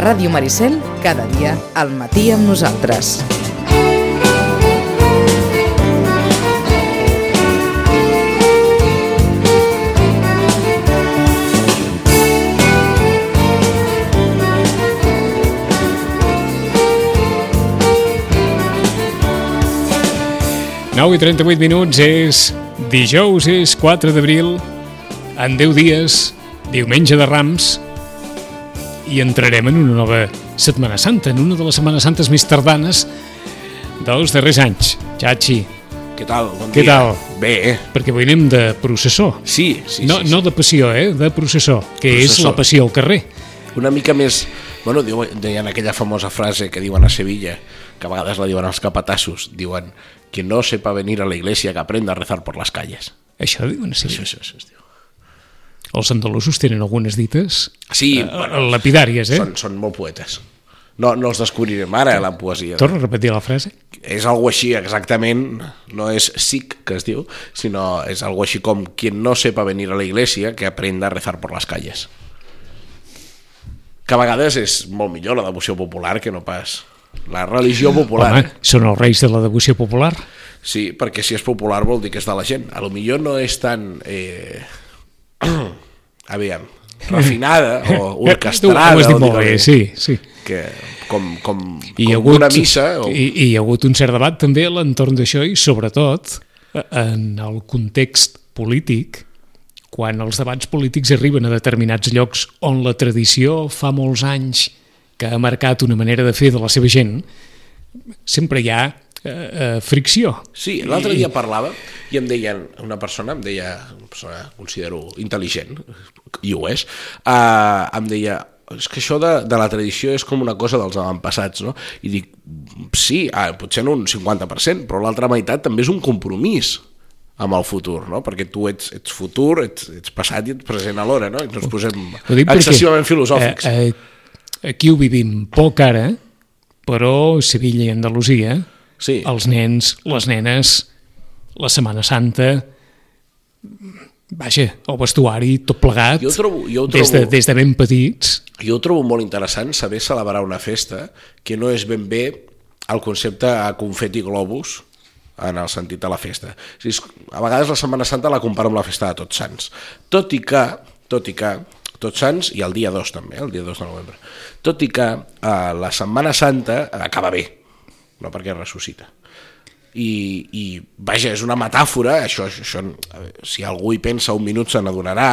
Ràdio Maricel, cada dia al matí amb nosaltres. Nou i 38 minuts és dijous, és 4 d'abril, en 10 dies, diumenge de Rams, i entrarem en una nova Setmana Santa, en una de les Setmanes Santes més tardanes dels darrers anys. Chachi, Què tal? Bon Què dia. tal? Bé, perquè avui anem de processó. Sí, sí, no, sí, sí. no de passió, eh? De processó, que és Processó. la passió al carrer. Una mica més... Bueno, diu, deien aquella famosa frase que diuen a Sevilla, que a vegades la diuen els capatassos, diuen que no sepa venir a la iglesia que aprenda a rezar por las calles. Això diuen sí. Això, això, això es diu. Els andalusos tenen algunes dites Sí, eh, bueno, lapidàries, eh? són, són molt poetes. No, no els descobrirem ara, la poesia. Torna a repetir la frase. És algo així, exactament, no és sic, que es diu, sinó és algo així com quien no sepa venir a la iglesia que aprenda a rezar por las calles. Que a vegades és molt millor la devoció popular que no pas la religió popular. Home, són els reis de la devoció popular. Sí, perquè si és popular vol dir que és de la gent. A lo millor no és tan... Eh... aviam, refinada o orquestrada. Ho has dit molt bé, sí, sí. Que, com, com, I com hagut, una missa. O... i, i hi ha hagut un cert debat també a l'entorn d'això i sobretot eh, en el context polític quan els debats polítics arriben a determinats llocs on la tradició fa molts anys que ha marcat una manera de fer de la seva gent, sempre hi ha eh, eh, fricció. Sí, l'altre dia parlava i em deien, una persona, em deia, una persona considero intel·ligent, i ho és, uh, em deia, és que això de, de la tradició és com una cosa dels avantpassats, no? I dic, sí, ah, potser en un 50%, però l'altra meitat també és un compromís amb el futur, no? Perquè tu ets, ets futur, ets, ets passat i ets present alhora, no? I no ens posem excessivament filosòfics. Eh, eh, aquí ho vivim poc ara, però Sevilla i Andalusia, Sí. els nens, les nenes, la Setmana Santa, vaja, el vestuari, tot plegat, Jo trobo- jo ho des, de, trobo- des de ben petits, Jo trobo molt interessant saber celebrar una festa que no és ben bé el concepte a confeti globus en el sentit de la festa. A vegades la Setmana Santa la comparo amb la festa de Tots Sants. Tot i que, tot i que, Tots Sants i el dia 2 també, el dia 2 de novembre. Tot i que eh, la Setmana Santa acaba bé, no perquè ressuscita. I, i vaja, és una metàfora, això, això, si algú hi pensa un minut se n'adonarà,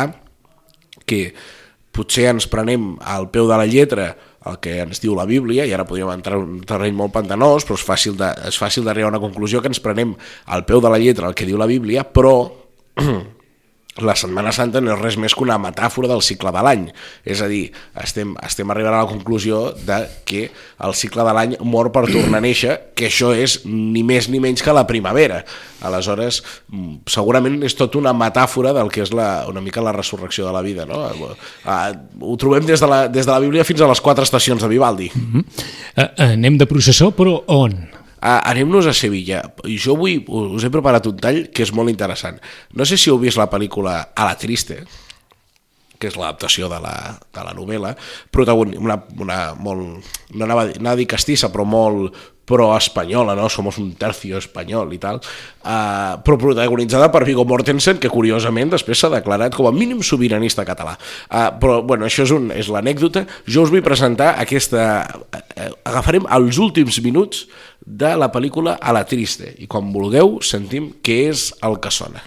que potser ens prenem al peu de la lletra el que ens diu la Bíblia, i ara podríem entrar en un terreny molt pantanós, però és fàcil d'arribar a una conclusió que ens prenem al peu de la lletra el que diu la Bíblia, però la Setmana Santa no és res més que una metàfora del cicle de l'any. És a dir, estem, estem arribant a la conclusió de que el cicle de l'any mor per tornar a néixer, que això és ni més ni menys que la primavera. Aleshores, mm, segurament és tot una metàfora del que és la, una mica la resurrecció de la vida. No? Ah, Ho trobem des de, la, des de la Bíblia fins a les quatre estacions de Vivaldi. eh, anem de processó, però on? Anem-nos a Sevilla. Jo avui us he preparat un tall que és molt interessant. No sé si heu vist la pel·lícula A la Triste, que és l'adaptació de, la, de la novel·la, protagoni una, una, molt, no anava, anava a dir castissa, però molt pro-espanyola, no? Somos un tercio espanyol i tal, uh, però protagonitzada per Viggo Mortensen, que curiosament després s'ha declarat com a mínim sobiranista català. Uh, però, bueno, això és, un, és l'anècdota. Jo us vull presentar aquesta... Uh, agafarem els últims minuts de la pel·lícula A la Triste, i quan vulgueu sentim què és el que sona.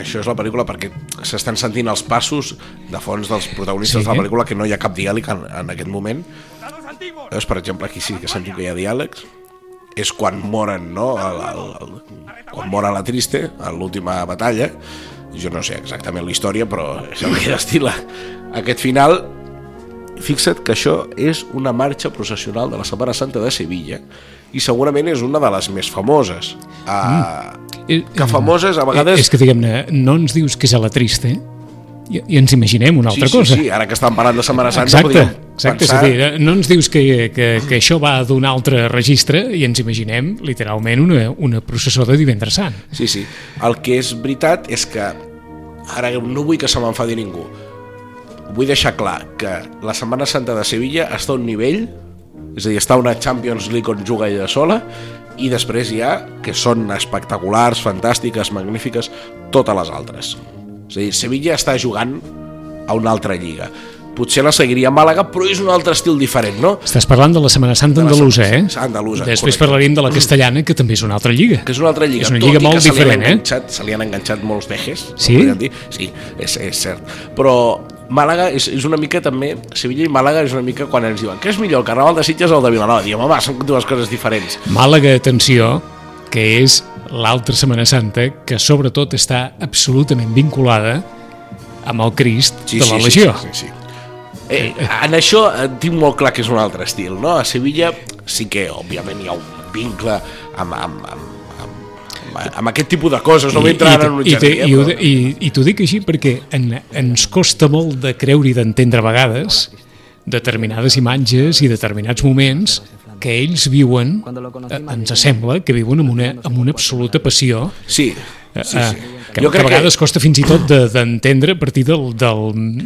Això és la pel·lícula perquè s'estan sentint els passos de fons dels protagonistes Sí. de la pel·lícula que no hi ha cap diàleg en, en aquest moment. Veus, per exemple, aquí sí que sentim que hi ha diàlegs. És quan moren, no? El, el, el, quan mora la Triste, a l'última batalla. Jo no sé exactament la història, però és el que destila aquest final. Fixa't que això és una marxa processional de la Setmana Santa de Sevilla i segurament és una de les més famoses. Uh, Eh, que famoses a vegades... És que, diguem-ne, no ens dius que és a la triste i, i ens imaginem una altra sí, cosa. Sí, sí, ara que estan parlant de Setmana Santa Exacte, exacte. pensar... És a dir, no ens dius que, que, que això va d'un altre registre i ens imaginem literalment una, una processó de divendres sant. Sí, sí. El que és veritat és que ara no vull que se m'enfadi ningú. Vull deixar clar que la Setmana Santa de Sevilla està a un nivell, és a dir, està una Champions League on juga ella sola, i després hi ha que són espectaculars, fantàstiques, magnífiques, totes les altres. És a dir, Sevilla està jugant a una altra lliga. Potser la seguiria a Màlaga, però és un altre estil diferent, no? Estàs parlant de la Setmana Santa andalusa, eh? Andalusa, Després correcte. parlarem de la castellana, que també és una altra lliga. que és una altra lliga, És una lliga molt diferent, eh? se li han enganxat molts vejes, Sí? podríem dir. Sí, és, és cert. Però Màlaga és, és una mica també, Sevilla i Màlaga és una mica quan ens diuen què és millor, el Carnaval de Sitges o el de Vilanova? Diem, home, són dues coses diferents. Màlaga, atenció, que és l'altra Setmana Santa que sobretot està absolutament vinculada amb el Crist de la Legió. Sí, sí, sí. Eh, en això tinc molt clar que és un altre estil, no? A Sevilla sí que, òbviament, hi ha un vincle amb, amb, amb, amb, aquest tipus de coses, no vull entrar ara en un i, jardí, i, i, i, i t'ho dic així perquè en, ens costa molt de creure i d'entendre a vegades determinades imatges i determinats moments que ells viuen, eh, ens sembla, que viuen amb una, amb una absoluta passió Sí, sí, sí. que, que a vegades costa fins i tot de- d'entendre a partir del, del,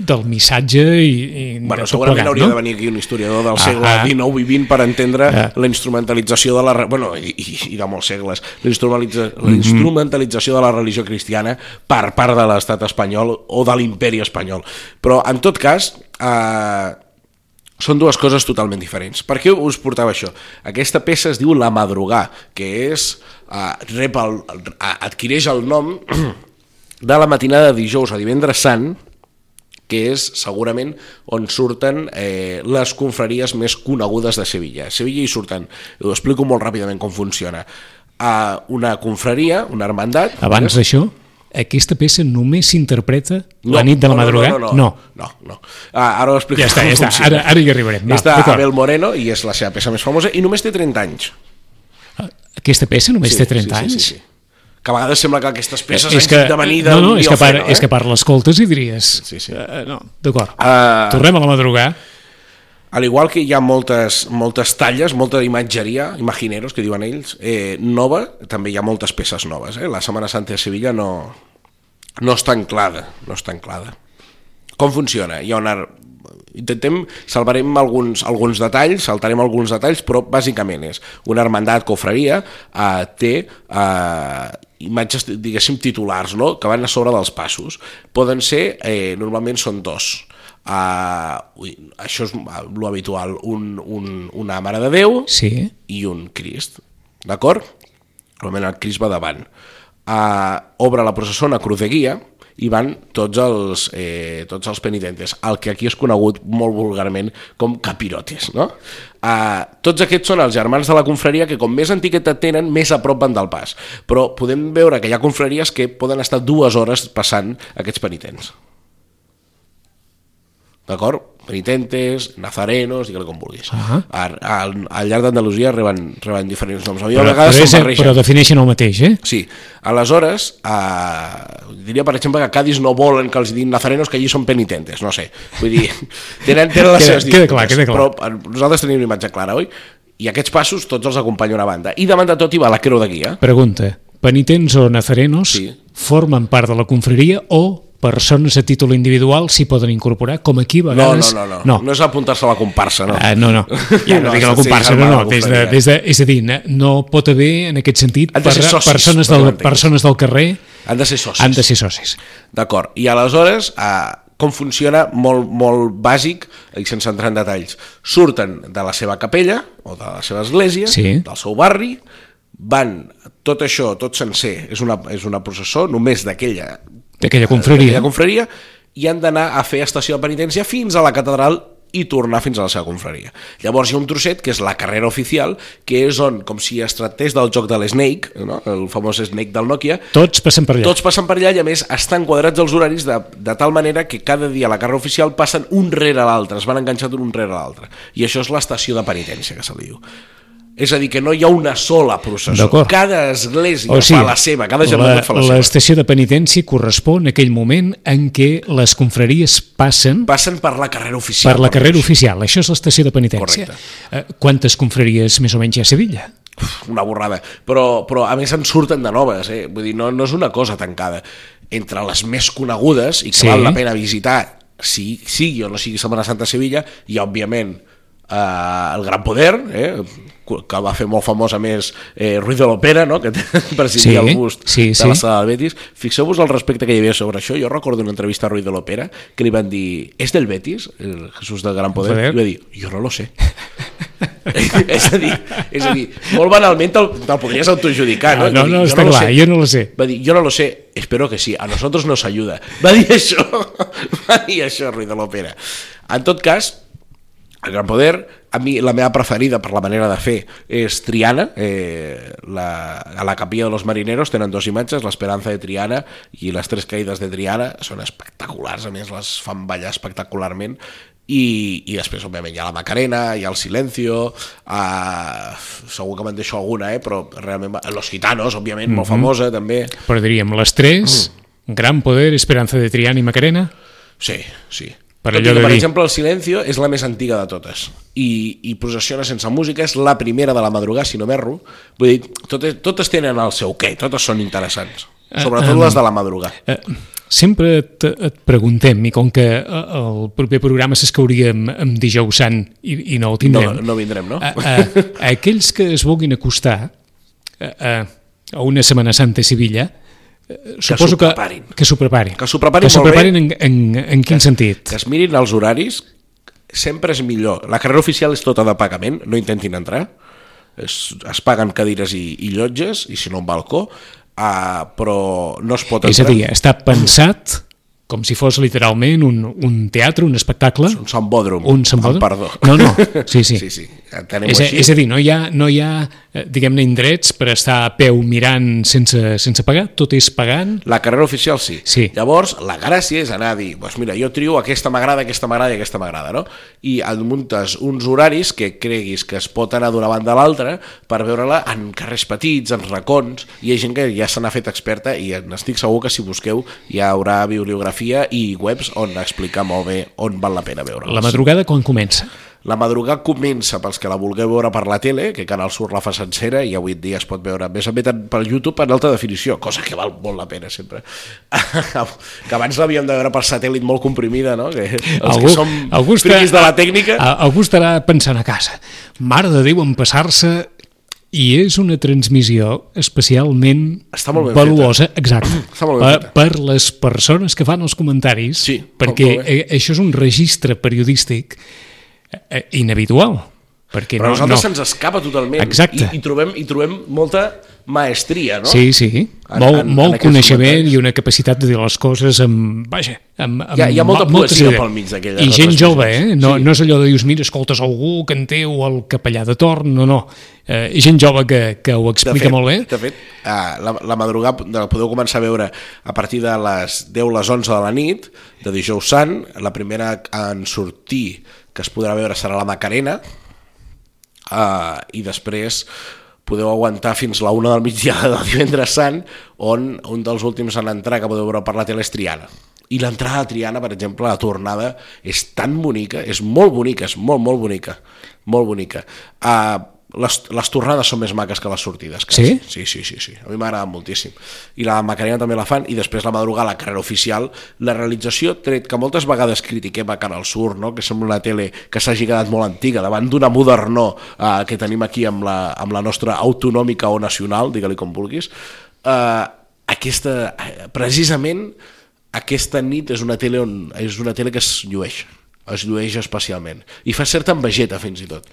del missatge i, i Bueno, de tot segurament plegat, hauria no? de venir aquí un historiador del Ah, segle ah. XIX i XX per entendre Ah. la instrumentalització de la... Bueno, i, i, i de molts segles. La, instrumentalitza, la instrumentalització de la religió cristiana per part de l'estat espanyol o de l'imperi espanyol. Però, en tot cas, eh, són dues coses totalment diferents. Per què us portava això? Aquesta peça es diu La Madrugà, que és, eh, rep el, adquireix el nom de la matinada de dijous a divendres sant, que és segurament on surten eh, les confraries més conegudes de Sevilla. A Sevilla hi surten, ho explico molt ràpidament com funciona, a una confraria, una hermandat... Abans d'això, aquesta peça només s'interpreta No, la nit de la no, no, madrugada? No, no, no. no, no. Ah, ara ho explico Ja està, ja està. Ara, ara hi arribarem. Va, és d'acord. d'Abel Moreno i és la seva peça més famosa i només té 30 anys. Aquesta peça només té 30 anys? Sí, sí, sí. Que a vegades sembla que aquestes peces és hagin de venir no, no, és que, par, freno, és que per l'escoltes i diries... Sí, sí. Uh, no, d'acord. Ah. Tornem a la madrugada. Al igual que hi ha moltes, moltes talles, molta imatgeria, imagineros, que diuen ells, eh, nova, també hi ha moltes peces noves. Eh? La Setmana Santa de Sevilla no, no està anclada, no està anclada. Com funciona? Hi ha una... Intentem, salvarem alguns, alguns detalls, saltarem alguns detalls, però bàsicament és una hermandat cofreria, eh, té eh, imatges, diguéssim, titulars, no?, que van a sobre dels passos. Poden ser, eh, normalment són dos, uh, això és lo habitual, un, un, una Mare de Déu Sí. i un Crist, d'acord? Normalment el Crist va davant. Uh, obre la processó una cruz de guia i van tots els, eh, tots els penitentes, el que aquí és conegut molt vulgarment com capirotes. No? Uh, tots aquests són els germans de la confraria que com més antiquetat tenen, més a prop van del pas. Però podem veure que hi ha confraries que poden estar dues hores passant aquests penitents. D'acord? Penitentes, nazarenos, digue-li com vulguis. Ah. Al, al, al llarg d'Andalusia reben, reben diferents noms. A mi a Però, vegades però, és, però defineixen el mateix, eh? Sí, aleshores, eh, diria per exemple que a Cádiz no volen que els diguin nazarenos que allí són penitentes, no sé. Vull dir, tenen, tenen les Queda- seves queda clar, queda clar. Però eh, nosaltres tenim una imatge clara, oi? I aquests passos tots els acompanya una banda. I davant de tot hi va la creu de guia. Pregunta. Penitents o nazarenos Sí. formen part de la confraria o persones a títol individual s'hi poden incorporar, com aquí a No, no, vegades... no, no, no. no és apuntar-se a la comparsa, no. Ah, no, no, ja no, No, dic la sí, comparsa, germà no, no, des de, des de, és a dir, no pot haver, en aquest sentit, ser socis, persones, del, persones del carrer Han de ser socis. han de ser socis. D'acord. I aleshores, eh, com funciona molt, molt bàsic i sense entrar en detalls. Surten de la seva capella o de la seva església, Sí. del seu barri, van tot això, tot sencer, és una, és una processó només d'aquella D'aquella confraria. d'aquella confraria i han d'anar a fer estació de penitència fins a la catedral i tornar fins a la seva confraria. Llavors hi ha un trosset que és la carrera oficial, que és on, com si es tractés del joc de l'Snake, no? el famós Snake del Nokia, Tots passen per allà. tots passen per allà i a més estan quadrats els horaris de, de tal manera que cada dia a la carrera oficial passen un rere l'altre, es van enganxant un rere l'altre. I això és l'estació de penitència que se li diu. És a dir, que no hi ha una sola processó. Cada església O sigui, fa la seva, cada germandat fa la, seva. l'estació de penitència correspon a aquell moment en què les confraries passen Passen per la carrera oficial. per la per carrera així. oficial. Això és l'estació de penitència. Eh, Quantes confraries més o menys hi ha a Sevilla? una borrada, però, però a més en surten de noves, eh? vull dir, no, no és una cosa tancada. Entre les més conegudes i que Sí. val la pena visitar, si sigui o no sigui Setmana Santa a Sevilla, i òbviament eh, el Gran Poder, eh? Que va fer molt famós a més eh, Ruiz de l'Opera, no? que presidia Sí, el bust sí, de sí. la sala del Betis. Fixeu-vos el respecte que hi havia sobre això. Jo recordo una entrevista a Ruiz de l'Opera que li van dir, és del Betis, el Jesús del Gran Poder? Poder. I va dir, jo no lo sé. és, a dir, és a dir, molt banalment te'l te podries autojudicar, no? No, Va dir, no, "Jo està lo clar, sé". jo no lo sé. Va dir, jo no lo sé, espero que sí, a nosotros nos ayuda. Va dir això, va dir això, Ruiz de l'Opera. En tot cas, el Gran Poder, a mi la meva preferida per la manera de fer és Triana, eh, la, a la capilla de los marineros tenen dos imatges, l'Esperanza de Triana i les tres caïdes de Triana, són espectaculars, a més les fan ballar espectacularment, i, i després òbviament hi ha la Macarena, hi ha el Silencio, uh, segur que me'n deixo alguna, eh, però realment Los Gitanos, òbviament, molt famosa també. Però diríem les tres, Gran Poder, Esperanza de Triana i Macarena, Sí, sí. Per Tot i allò que, per dir- exemple, el Silencio és la més antiga de totes. I, i Processiona sense música és la primera de la madrugada, si no m'erro. Vull dir, totes, totes tenen el seu què, totes són interessants. Sobretot les de la madrugada. Eh, sempre et, et preguntem, i com que eh, el proper programa s'escauria amb, amb dijous sant i, i no el No, tindrem, no vindrem, no? a, a, a aquells que es vulguin acostar a, a, a una Setmana Santa a Sevilla, eh, suposo s'ho que preparin. que s'ho preparin. Que s'ho preparin que preparin en, en, en quin sentit? Que es mirin els horaris, sempre és millor. La carrera oficial és tota de pagament, no intentin entrar. Es, es paguen cadires i, i llotges, i si no un balcó, uh, però no es pot És a entrar. dir, està pensat com si fos literalment un, un teatre, un espectacle, un sambòdrom. un sambòdrom? Amb perdó. No, no, sí, sí. sí, sí. És, així. és a dir, no hi ha, no hi ha eh, diguem-ne, indrets per estar a peu mirant sense, sense pagar, tot és pagant. La carrera oficial sí. Sí. Llavors, la gràcia és anar a dir, doncs mira, jo trio aquesta m'agrada, aquesta m'agrada i aquesta m'agrada, no? I et muntes uns horaris que creguis que es pot anar d'una banda a l'altra per veure-la en carrers petits, en racons, i hi ha gent que ja se n'ha fet experta i n'estic segur que si busqueu hi haurà bibliografia i webs on explicar molt bé on val la pena veure-les. La madrugada quan comença? La madrugada comença pels que la vulgueu veure per la tele, que Canal Sur la fa sencera i avui dia es pot veure més o menys per YouTube en alta definició, cosa que val molt la pena sempre. que abans l'havíem de veure per satèl·lit molt comprimida, no? Que els que som algú està- de la tècnica... Algú estarà pensant a casa, mare de Déu, en passar-se i és una transmissió especialment Està molt ben valuosa, exacte, Està molt ben per, per les persones que fan els comentaris, Sí, perquè eh, això és un registre periodístic eh, inhabitual. Perquè Però a no, nosaltres no. se'ns escapa totalment. Exacte. I, i, trobem, I trobem molta maestria, no? Sí, sí, En- molt, en- en molt aquests coneixement i una capacitat de dir les coses amb, vaja, amb, amb Hi ha- hi ha molta poesia idees. pel mig d'aquelles I gent jove, eh? No, Sí. no és allò de dius, mira, escoltes algú que en té o el capellà de torn, no, no. Eh, gent jove que, que ho explica molt bé. De fet, ah, la, la madrugada la podeu començar a veure a partir de les 10 les 11 de la nit, de dijous sant. La primera en sortir que es podrà veure serà la Macarena, uh, i després podeu aguantar fins la una del migdia del divendres sant, on un dels últims en entrar que podeu veure per la tele és Triana. I l'entrada a Triana, per exemple, la tornada, és tan bonica, és molt bonica, és molt, molt bonica, molt bonica. Uh, les, les tornades són més maques que les sortides. Sí? Sí, sí, sí, sí. A mi m'agrada moltíssim. I la Macarena també la fan, i després la madrugada, la carrera oficial, la realització, tret que moltes vegades critiquem a Canal Sur, no? que sembla una tele que s'hagi quedat molt antiga, davant d'una modernó eh, que tenim aquí amb la, amb la nostra autonòmica o nacional, digue-li com vulguis, eh, aquesta, eh, precisament aquesta nit és una tele on és una tele que es llueix es llueix especialment i fa certa envegeta fins i tot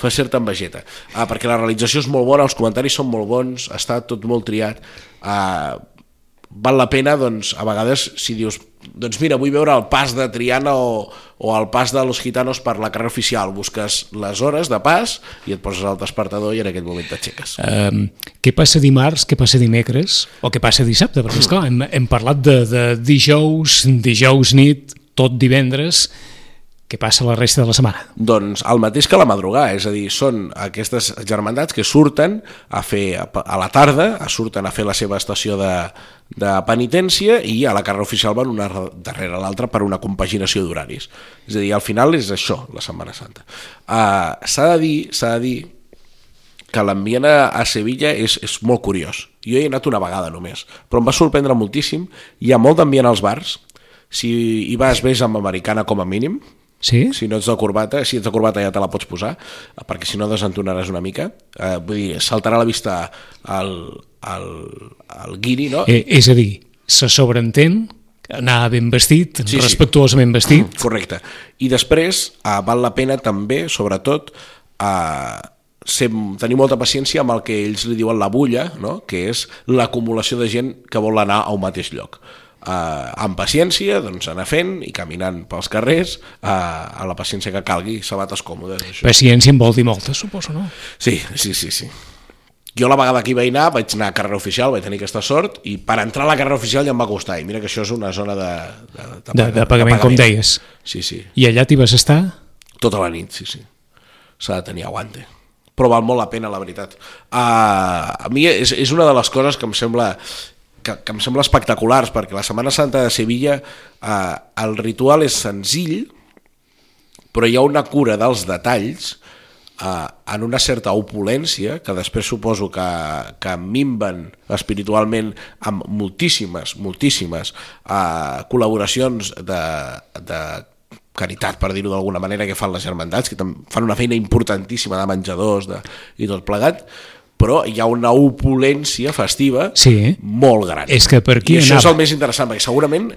fa certa envegeta. Uh, perquè la realització és molt bona, els comentaris són molt bons, està tot molt triat. Uh, val la pena, doncs, a vegades, si dius, doncs mira, vull veure el pas de Triana o, o el pas de los gitanos per la carrera oficial, busques les hores de pas i et poses al despertador i en aquell moment t'aixeques. Um, què passa dimarts, què passa dimecres o què passa dissabte? Perquè, esclar, hem, hem parlat de, de dijous, dijous nit, tot divendres, què passa la resta de la setmana? Doncs el mateix que la madrugada, és a dir, són aquestes germandats que surten a fer a la tarda, surten a fer la seva estació de, de penitència i a la carrera oficial van una darrere l'altra per una compaginació d'horaris. És a dir, al final és això, la Setmana Santa. Uh, s'ha de dir, s'ha de dir que l'ambient a, Sevilla és, és molt curiós. Jo hi he anat una vegada només, però em va sorprendre moltíssim. Hi ha molt d'ambient als bars. Si hi vas, vés amb americana com a mínim, Sí? Si no ets de corbata, si ets de corbata ja te la pots posar, perquè si no desentonaràs una mica. Eh, vull dir, saltarà a la vista el, el, el guiri, no? Eh, és a dir, se sobreentén anar ben vestit, sí, respectuosament sí. vestit. Correcte. I després eh, val la pena també, sobretot, eh, ser, tenir molta paciència amb el que ells li diuen la bulla, no? que és l'acumulació de gent que vol anar a un mateix lloc eh, amb paciència, doncs anar fent i caminant pels carrers eh, a la paciència que calgui, sabates còmodes. Això. Paciència en vol dir molta, suposo, no? Sí, sí, sí, sí. Jo la vegada que hi vaig anar, vaig anar a carrera oficial, vaig tenir aquesta sort, i per entrar a la carrera oficial ja em va costar, i mira que això és una zona de... De, de, de, de, de, pagament, com deies. Sí, sí. I allà t'hi vas estar? Tota la nit, sí, sí. S'ha de tenir aguante però val molt la pena, la veritat. Uh, a mi és, és una de les coses que em sembla que, que em sembla espectaculars, perquè la Setmana Santa de Sevilla eh, el ritual és senzill, però hi ha una cura dels detalls eh, en una certa opulència, que després suposo que, que minven espiritualment amb moltíssimes, moltíssimes eh, col·laboracions de, de caritat, per dir-ho d'alguna manera, que fan les germandats, que fan una feina importantíssima de menjadors de, i tot plegat, però hi ha una opulència festiva sí. molt gran. És que per aquí I això anava. és el més interessant, perquè segurament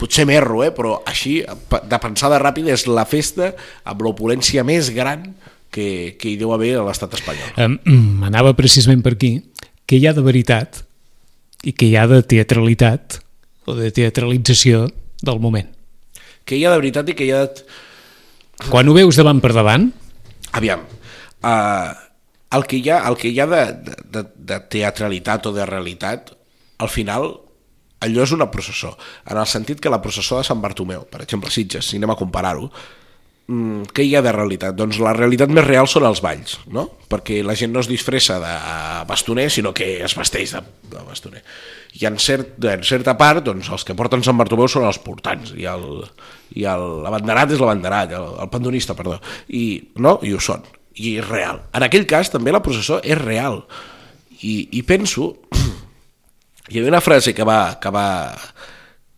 potser m'erro, eh, però així, de pensada ràpida, és la festa amb l'opulència més gran que, que hi deu haver a l'estat espanyol. Um, anava precisament per aquí, que hi ha de veritat i que hi ha de teatralitat o de teatralització del moment. Que hi ha de veritat i que hi ha de... Quan ho veus davant per davant... Aviam, uh, el que hi ha, el que hi ha de, de, de teatralitat o de realitat, al final allò és una processó, en el sentit que la processó de Sant Bartomeu, per exemple, Sitges, si anem a comparar-ho, mm, què hi ha de realitat? Doncs la realitat més real són els balls, no? Perquè la gent no es disfressa de bastoner, sinó que es vesteix de, de bastoner. I en, cert, en certa part, doncs, els que porten Sant Bartomeu són els portants, i el, i l'abanderat és l'abanderat, el, el pandonista, perdó, i, no? I ho són i és real. En aquell cas també la processó és real. I, i penso... Hi havia una frase que va, que va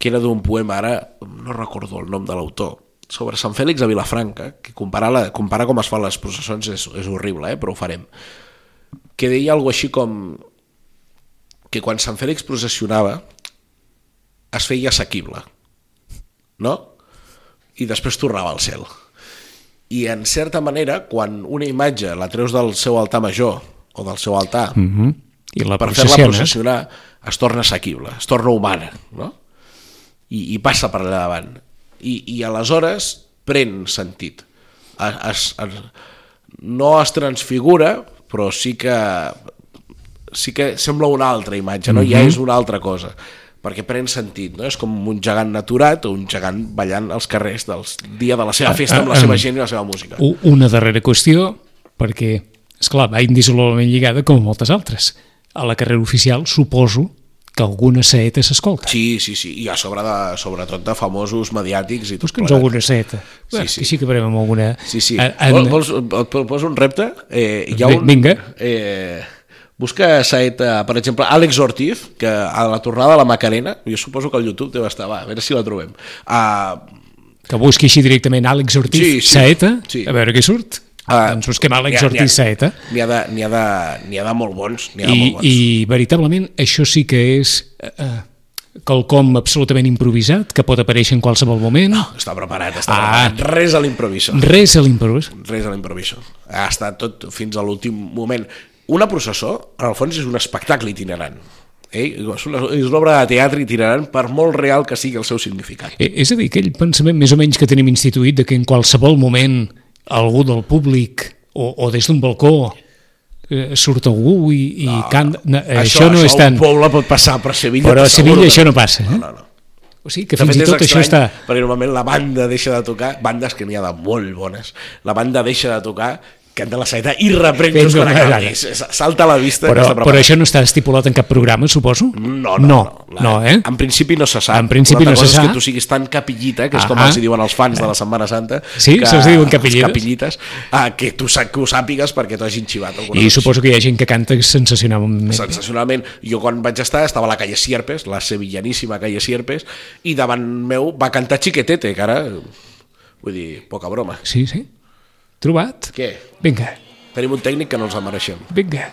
que era d'un poema, ara no recordo el nom de l'autor, sobre Sant Fèlix a Vilafranca, que comparar, la, comparar com es fan les processons és, és horrible, eh? però ho farem, que deia alguna així com que quan Sant Fèlix processionava es feia assequible, no? I després tornava al cel i en certa manera, quan una imatge la treus del seu altar major o del seu altar mm -hmm. I la per fer-la processionar, es torna assequible, es torna humana, no? I, i passa per allà davant. I, i aleshores pren sentit. Es, es, no es transfigura, però sí que sí que sembla una altra imatge, no? Mm -hmm. ja és una altra cosa perquè pren sentit, no? és com un gegant naturat o un gegant ballant als carrers del dia de la seva festa amb la seva gent i la seva música. Una darrera qüestió, perquè, és clar va indissolublement lligada com moltes altres. A la carrera oficial suposo que alguna saeta s'escolta. Sí, sí, sí, i a sobre de, sobretot de famosos mediàtics i tot Busca'ns alguna saeta. Sí, sí. sí que farem alguna... Sí, sí. En... Vols, vols, vols un repte? Eh, hi ha un, Vinga. Eh, Busca saeta, per exemple, Àlex Ortiz, que a la tornada de la Macarena, jo suposo que al YouTube deu estar, va, a veure si la trobem. Uh, que busqui així directament Àlex Ortiz sí, sí, Saeta, sí. a veure què surt. Uh, doncs busquem Àlex ha, Ortiz Saeta. N'hi ha, de, ha, de, ha de molt bons. Ha I, molt bons. I veritablement això sí que és... Uh, quelcom absolutament improvisat, que pot aparèixer en qualsevol moment? No. Està preparat, està Ah. preparat. Res a l'improviso. Res a l'improvis. Res a l'improviso. Ha estat tot fins a l'últim moment. Una processó, en el fons, és un espectacle itinerant. Eh? És una, és una obra de teatre itinerant per molt real que sigui el seu significat. Eh, És a dir, aquell pensament més o menys que tenim instituït de que en qualsevol moment algú del públic o, o des d'un balcó eh, surt algú i, i no, canta... No, eh, això, no és tan... A un poble pot passar, però a Sevilla... Però a Sevilla que això no passa, eh? No, no, no. O sigui que De fins i tot és això estrany, està... Perquè normalment la banda deixa de tocar, bandes que n'hi ha de molt bones, la banda deixa de tocar, canta la saeta i reprèn just quan. És- Salta a la vista Però, però això no està estipulat en cap programa, suposo? No, no, no, no, no eh? En principi no se sap. En principi no se sap. que tu siguis tan capillita, que és com Ah. els hi diuen els fans de la Setmana Santa. Sí, que, se'ls diuen els capillites. capillites ah, que, tu, que ho sàpigues perquè t'ho hagin xivat. I cosa suposo que hi ha gent que canta sensacionalment. sensacionalment. Jo quan vaig estar estava a la calle Sierpes, la sevillaníssima calle Sierpes, i davant meu va cantar Chiquetete, que ara, vull dir, poca broma. Sí, sí. Trobat? Què? Vinga, Tenim un tècnic que no ens el mereixem. vinga.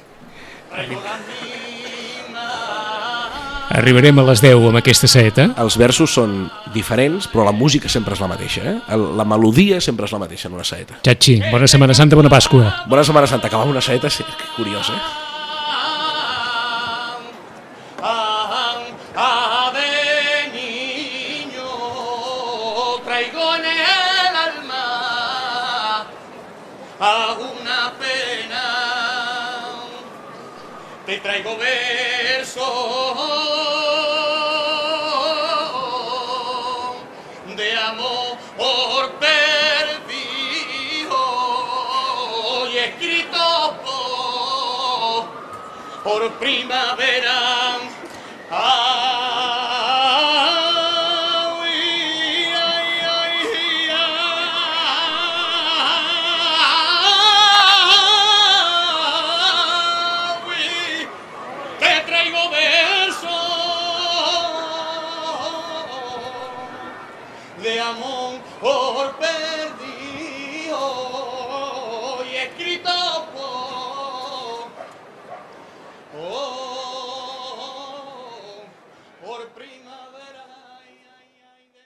Arribarem a les 10 amb aquesta saeta. Els versos són diferents, però la música sempre és la mateixa. Eh? El- La melodia sempre és la mateixa en una saeta. Chachi, bona Setmana Santa, bona Pasqua. Bona Setmana Santa, acabar amb una saeta, sí, que curiós, eh? Traigo versos de amor perdido y escrito por, por primavera